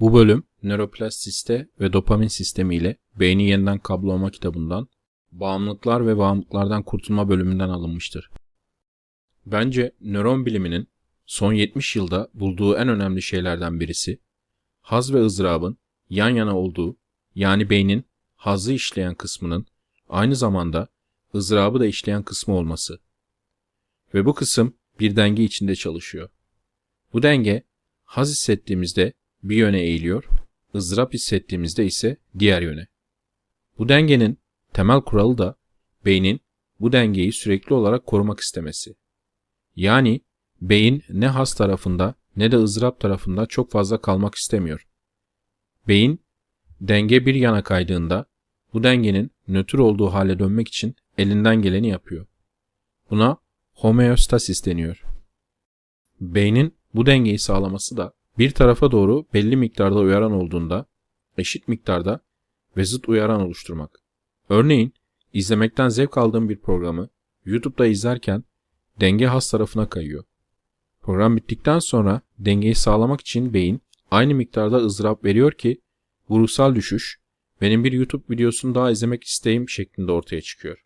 Bu bölüm nöroplastisite ve dopamin sistemi ile beyni yeniden kablolama kitabından bağımlılıklar ve bağımlılıklardan kurtulma bölümünden alınmıştır. Bence nöron biliminin son 70 yılda bulduğu en önemli şeylerden birisi haz ve ızdırabın yan yana olduğu yani beynin hazı işleyen kısmının aynı zamanda ızdırabı da işleyen kısmı olması. Ve bu kısım bir denge içinde çalışıyor. Bu denge haz hissettiğimizde bir yöne eğiliyor, ızdırap hissettiğimizde ise diğer yöne. Bu dengenin temel kuralı da beynin bu dengeyi sürekli olarak korumak istemesi. Yani beyin ne haz tarafında ne de ızdırap tarafında çok fazla kalmak istemiyor. Beyin denge bir yana kaydığında bu dengenin nötr olduğu hale dönmek için elinden geleni yapıyor. Buna homeostasis deniyor. Beynin bu dengeyi sağlaması da bir tarafa doğru belli miktarda uyaran olduğunda eşit miktarda ve zıt uyaran oluşturmak. Örneğin izlemekten zevk aldığım bir programı YouTube'da izlerken denge has tarafına kayıyor. Program bittikten sonra dengeyi sağlamak için beyin aynı miktarda ızdırap veriyor ki bu ruhsal düşüş benim bir YouTube videosunu daha izlemek isteğim şeklinde ortaya çıkıyor.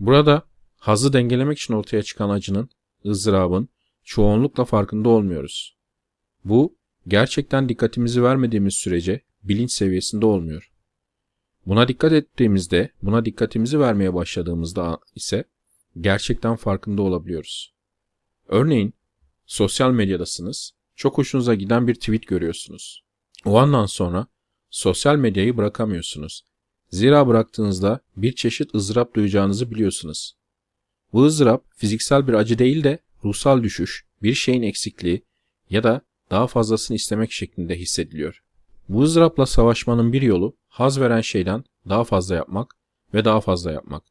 Burada hazı dengelemek için ortaya çıkan acının, ızdırabın çoğunlukla farkında olmuyoruz. Bu gerçekten dikkatimizi vermediğimiz sürece bilinç seviyesinde olmuyor. Buna dikkat ettiğimizde, buna dikkatimizi vermeye başladığımızda ise gerçekten farkında olabiliyoruz. Örneğin sosyal medyadasınız, çok hoşunuza giden bir tweet görüyorsunuz. O andan sonra sosyal medyayı bırakamıyorsunuz. Zira bıraktığınızda bir çeşit ızdırap duyacağınızı biliyorsunuz. Bu ızdırap fiziksel bir acı değil de ruhsal düşüş, bir şeyin eksikliği ya da daha fazlasını istemek şeklinde hissediliyor. Bu ızdırapla savaşmanın bir yolu haz veren şeyden daha fazla yapmak ve daha fazla yapmak.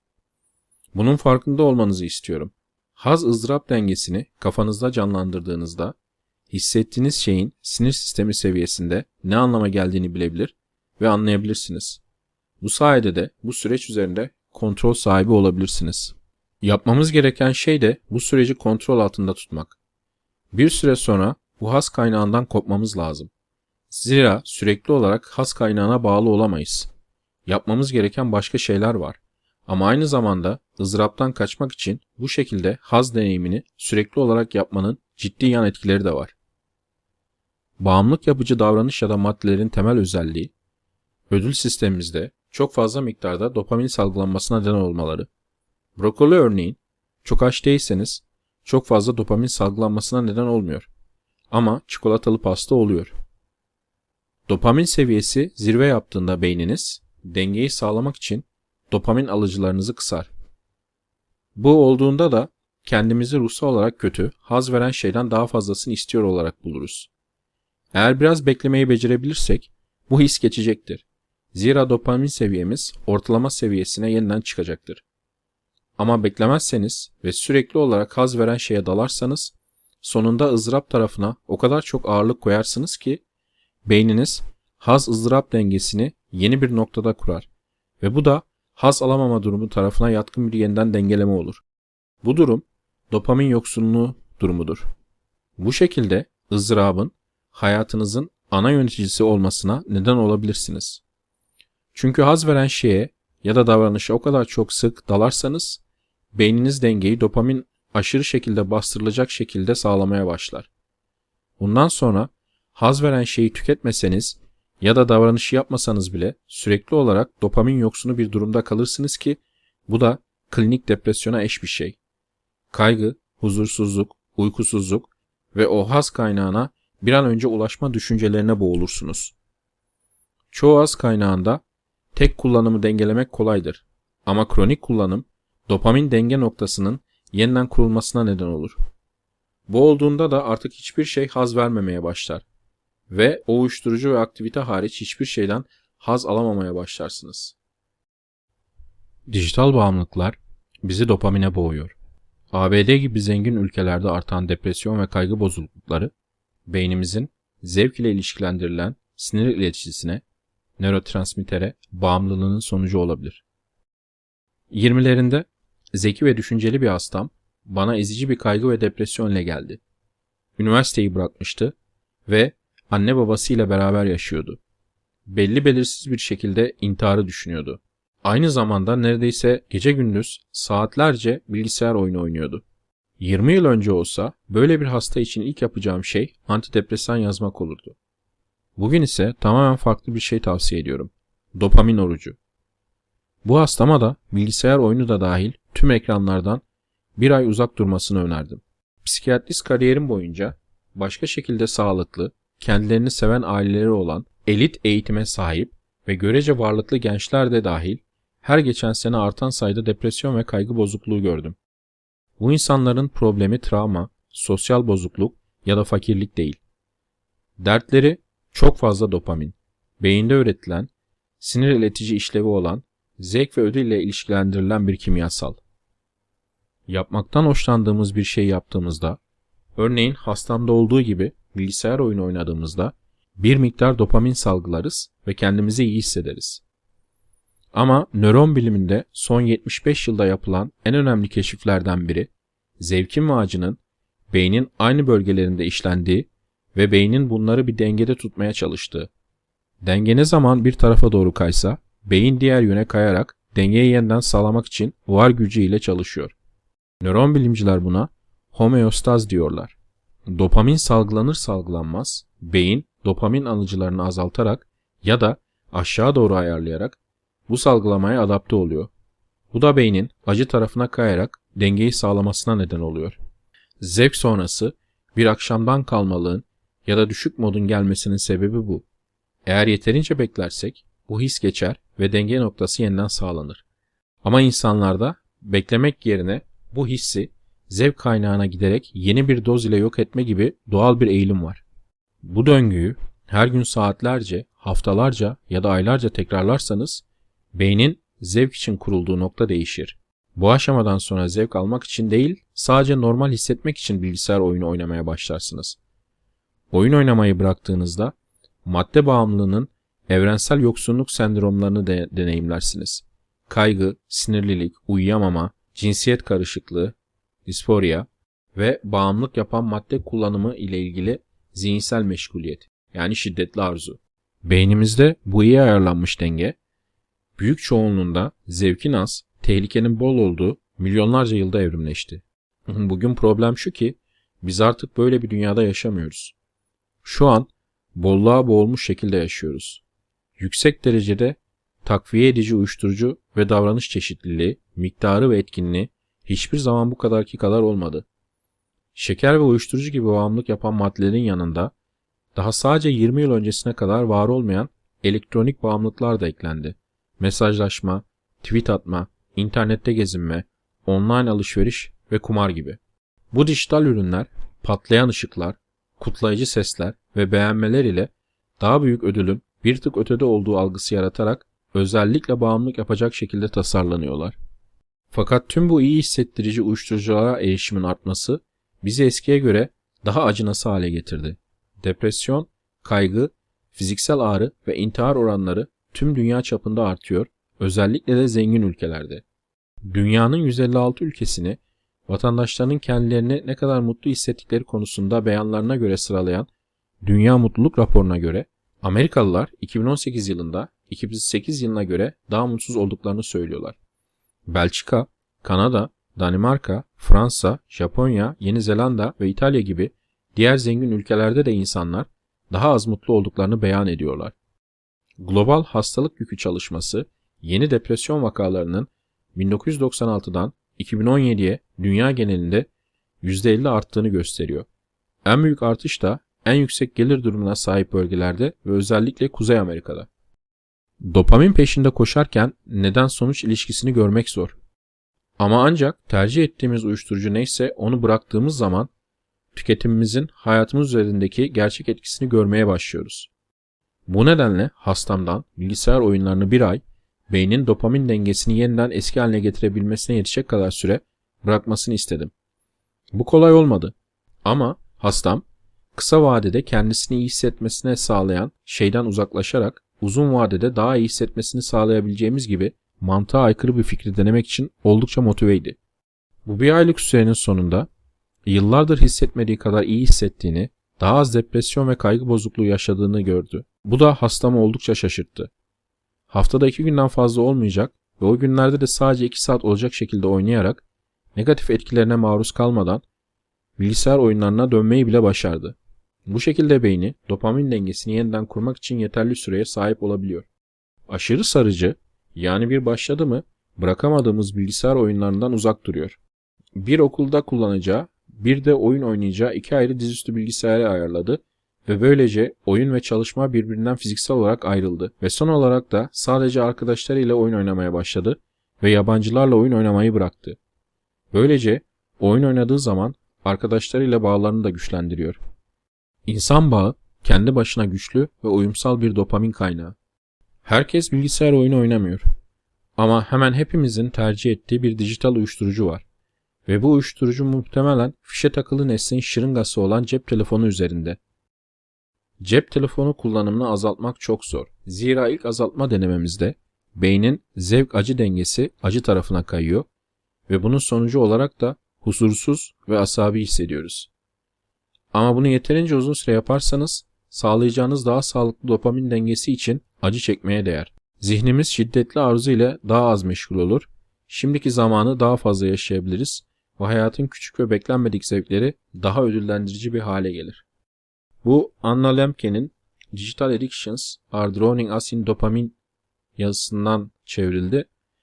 Bunun farkında olmanızı istiyorum. Haz ızdırap dengesini kafanızda canlandırdığınızda hissettiğiniz şeyin sinir sistemi seviyesinde ne anlama geldiğini bilebilir ve anlayabilirsiniz. Bu sayede de bu süreç üzerinde kontrol sahibi olabilirsiniz. Yapmamız gereken şey de bu süreci kontrol altında tutmak. Bir süre sonra bu has kaynağından kopmamız lazım. Zira sürekli olarak has kaynağına bağlı olamayız. Yapmamız gereken başka şeyler var. Ama aynı zamanda ızdıraptan kaçmak için bu şekilde haz deneyimini sürekli olarak yapmanın ciddi yan etkileri de var. Bağımlılık yapıcı davranış ya da maddelerin temel özelliği, ödül sistemimizde çok fazla miktarda dopamin salgılanmasına neden olmaları. Brokoli örneğin, çok aç değilseniz çok fazla dopamin salgılanmasına neden olmuyor. Ama çikolatalı pasta oluyor. Dopamin seviyesi zirve yaptığında beyniniz dengeyi sağlamak için dopamin alıcılarınızı kısar. Bu olduğunda da kendimizi ruhsal olarak kötü, haz veren şeyden daha fazlasını istiyor olarak buluruz. Eğer biraz beklemeyi becerebilirsek bu his geçecektir. Zira dopamin seviyemiz ortalama seviyesine yeniden çıkacaktır. Ama beklemezseniz ve sürekli olarak haz veren şeye dalarsanız sonunda ızdırap tarafına o kadar çok ağırlık koyarsınız ki beyniniz haz ızdırap dengesini yeni bir noktada kurar ve bu da haz alamama durumu tarafına yatkın bir yeniden dengeleme olur. Bu durum dopamin yoksunluğu durumudur. Bu şekilde ızdırabın hayatınızın ana yöneticisi olmasına neden olabilirsiniz. Çünkü haz veren şeye ya da davranışa o kadar çok sık dalarsanız beyniniz dengeyi dopamin aşırı şekilde bastırılacak şekilde sağlamaya başlar. Bundan sonra haz veren şeyi tüketmeseniz ya da davranışı yapmasanız bile sürekli olarak dopamin yoksunu bir durumda kalırsınız ki bu da klinik depresyona eş bir şey. Kaygı, huzursuzluk, uykusuzluk ve o haz kaynağına bir an önce ulaşma düşüncelerine boğulursunuz. Çoğu haz kaynağında tek kullanımı dengelemek kolaydır ama kronik kullanım dopamin denge noktasının yeniden kurulmasına neden olur. Bu olduğunda da artık hiçbir şey haz vermemeye başlar ve o uyuşturucu ve aktivite hariç hiçbir şeyden haz alamamaya başlarsınız. Dijital bağımlılıklar bizi dopamine boğuyor. ABD gibi zengin ülkelerde artan depresyon ve kaygı bozuklukları beynimizin zevk ile ilişkilendirilen sinir ileticisine, nörotransmitere bağımlılığının sonucu olabilir. 20'lerinde zeki ve düşünceli bir hastam bana ezici bir kaygı ve depresyon ile geldi. Üniversiteyi bırakmıştı ve anne babasıyla beraber yaşıyordu. Belli belirsiz bir şekilde intiharı düşünüyordu. Aynı zamanda neredeyse gece gündüz saatlerce bilgisayar oyunu oynuyordu. 20 yıl önce olsa böyle bir hasta için ilk yapacağım şey antidepresan yazmak olurdu. Bugün ise tamamen farklı bir şey tavsiye ediyorum. Dopamin orucu. Bu hastama da bilgisayar oyunu da dahil tüm ekranlardan bir ay uzak durmasını önerdim. Psikiyatrist kariyerim boyunca başka şekilde sağlıklı, kendilerini seven aileleri olan, elit eğitime sahip ve görece varlıklı gençler de dahil her geçen sene artan sayıda depresyon ve kaygı bozukluğu gördüm. Bu insanların problemi travma, sosyal bozukluk ya da fakirlik değil. Dertleri çok fazla dopamin, beyinde üretilen, sinir iletici işlevi olan, zevk ve ödül ile ilişkilendirilen bir kimyasal. Yapmaktan hoşlandığımız bir şey yaptığımızda, örneğin hastamda olduğu gibi bilgisayar oyunu oynadığımızda bir miktar dopamin salgılarız ve kendimizi iyi hissederiz. Ama nöron biliminde son 75 yılda yapılan en önemli keşiflerden biri, zevkin ve acının beynin aynı bölgelerinde işlendiği ve beynin bunları bir dengede tutmaya çalıştığı. Denge ne zaman bir tarafa doğru kaysa, beyin diğer yöne kayarak dengeyi yeniden sağlamak için var gücü ile çalışıyor. Nöron bilimciler buna homeostaz diyorlar. Dopamin salgılanır salgılanmaz, beyin dopamin alıcılarını azaltarak ya da aşağı doğru ayarlayarak bu salgılamaya adapte oluyor. Bu da beynin acı tarafına kayarak dengeyi sağlamasına neden oluyor. Zevk sonrası bir akşamdan kalmalığın ya da düşük modun gelmesinin sebebi bu. Eğer yeterince beklersek bu his geçer ve denge noktası yeniden sağlanır. Ama insanlarda beklemek yerine bu hissi zevk kaynağına giderek yeni bir doz ile yok etme gibi doğal bir eğilim var. Bu döngüyü her gün saatlerce, haftalarca ya da aylarca tekrarlarsanız beynin zevk için kurulduğu nokta değişir. Bu aşamadan sonra zevk almak için değil, sadece normal hissetmek için bilgisayar oyunu oynamaya başlarsınız. Oyun oynamayı bıraktığınızda madde bağımlılığının evrensel yoksunluk sendromlarını de deneyimlersiniz. Kaygı, sinirlilik, uyuyamama, cinsiyet karışıklığı, disforia ve bağımlılık yapan madde kullanımı ile ilgili zihinsel meşguliyet yani şiddetli arzu. Beynimizde bu iyi ayarlanmış denge, büyük çoğunluğunda zevkin az, tehlikenin bol olduğu milyonlarca yılda evrimleşti. Bugün problem şu ki biz artık böyle bir dünyada yaşamıyoruz. Şu an bolluğa boğulmuş şekilde yaşıyoruz. Yüksek derecede takviye edici uyuşturucu ve davranış çeşitliliği, miktarı ve etkinliği hiçbir zaman bu kadarki kadar olmadı. Şeker ve uyuşturucu gibi bağımlılık yapan maddelerin yanında daha sadece 20 yıl öncesine kadar var olmayan elektronik bağımlılıklar da eklendi. Mesajlaşma, tweet atma, internette gezinme, online alışveriş ve kumar gibi. Bu dijital ürünler patlayan ışıklar, kutlayıcı sesler ve beğenmeler ile daha büyük ödülün bir tık ötede olduğu algısı yaratarak özellikle bağımlılık yapacak şekilde tasarlanıyorlar. Fakat tüm bu iyi hissettirici uyuşturuculara erişimin artması bizi eskiye göre daha acınası hale getirdi. Depresyon, kaygı, fiziksel ağrı ve intihar oranları tüm dünya çapında artıyor, özellikle de zengin ülkelerde. Dünyanın 156 ülkesini vatandaşlarının kendilerini ne kadar mutlu hissettikleri konusunda beyanlarına göre sıralayan Dünya Mutluluk Raporu'na göre Amerikalılar 2018 yılında 2008 yılına göre daha mutsuz olduklarını söylüyorlar. Belçika, Kanada, Danimarka, Fransa, Japonya, Yeni Zelanda ve İtalya gibi diğer zengin ülkelerde de insanlar daha az mutlu olduklarını beyan ediyorlar. Global Hastalık Yükü çalışması yeni depresyon vakalarının 1996'dan 2017'ye dünya genelinde %50 arttığını gösteriyor. En büyük artış da en yüksek gelir durumuna sahip bölgelerde ve özellikle Kuzey Amerika'da. Dopamin peşinde koşarken neden sonuç ilişkisini görmek zor. Ama ancak tercih ettiğimiz uyuşturucu neyse onu bıraktığımız zaman tüketimimizin hayatımız üzerindeki gerçek etkisini görmeye başlıyoruz. Bu nedenle hastamdan bilgisayar oyunlarını bir ay, beynin dopamin dengesini yeniden eski haline getirebilmesine yetecek kadar süre bırakmasını istedim. Bu kolay olmadı. Ama hastam kısa vadede kendisini iyi hissetmesine sağlayan şeyden uzaklaşarak uzun vadede daha iyi hissetmesini sağlayabileceğimiz gibi mantığa aykırı bir fikri denemek için oldukça motiveydi. Bu bir aylık sürenin sonunda yıllardır hissetmediği kadar iyi hissettiğini, daha az depresyon ve kaygı bozukluğu yaşadığını gördü. Bu da hastamı oldukça şaşırttı. Haftada iki günden fazla olmayacak ve o günlerde de sadece iki saat olacak şekilde oynayarak negatif etkilerine maruz kalmadan bilgisayar oyunlarına dönmeyi bile başardı. Bu şekilde beyni dopamin dengesini yeniden kurmak için yeterli süreye sahip olabiliyor. Aşırı sarıcı yani bir başladı mı bırakamadığımız bilgisayar oyunlarından uzak duruyor. Bir okulda kullanacağı bir de oyun oynayacağı iki ayrı dizüstü bilgisayarı ayarladı ve böylece oyun ve çalışma birbirinden fiziksel olarak ayrıldı ve son olarak da sadece arkadaşlarıyla oyun oynamaya başladı ve yabancılarla oyun oynamayı bıraktı. Böylece oyun oynadığı zaman arkadaşlarıyla bağlarını da güçlendiriyor. İnsan bağı kendi başına güçlü ve uyumsal bir dopamin kaynağı. Herkes bilgisayar oyunu oynamıyor. Ama hemen hepimizin tercih ettiği bir dijital uyuşturucu var. Ve bu uyuşturucu muhtemelen fişe takılı neslin şırıngası olan cep telefonu üzerinde. Cep telefonu kullanımını azaltmak çok zor. Zira ilk azaltma denememizde beynin zevk acı dengesi acı tarafına kayıyor ve bunun sonucu olarak da huzursuz ve asabi hissediyoruz. Ama bunu yeterince uzun süre yaparsanız sağlayacağınız daha sağlıklı dopamin dengesi için acı çekmeye değer. Zihnimiz şiddetli arzu ile daha az meşgul olur, şimdiki zamanı daha fazla yaşayabiliriz ve hayatın küçük ve beklenmedik zevkleri daha ödüllendirici bir hale gelir. Bu Anna Lemke'nin Digital Addictions are Drowning Us in Dopamine yazısından çevrildi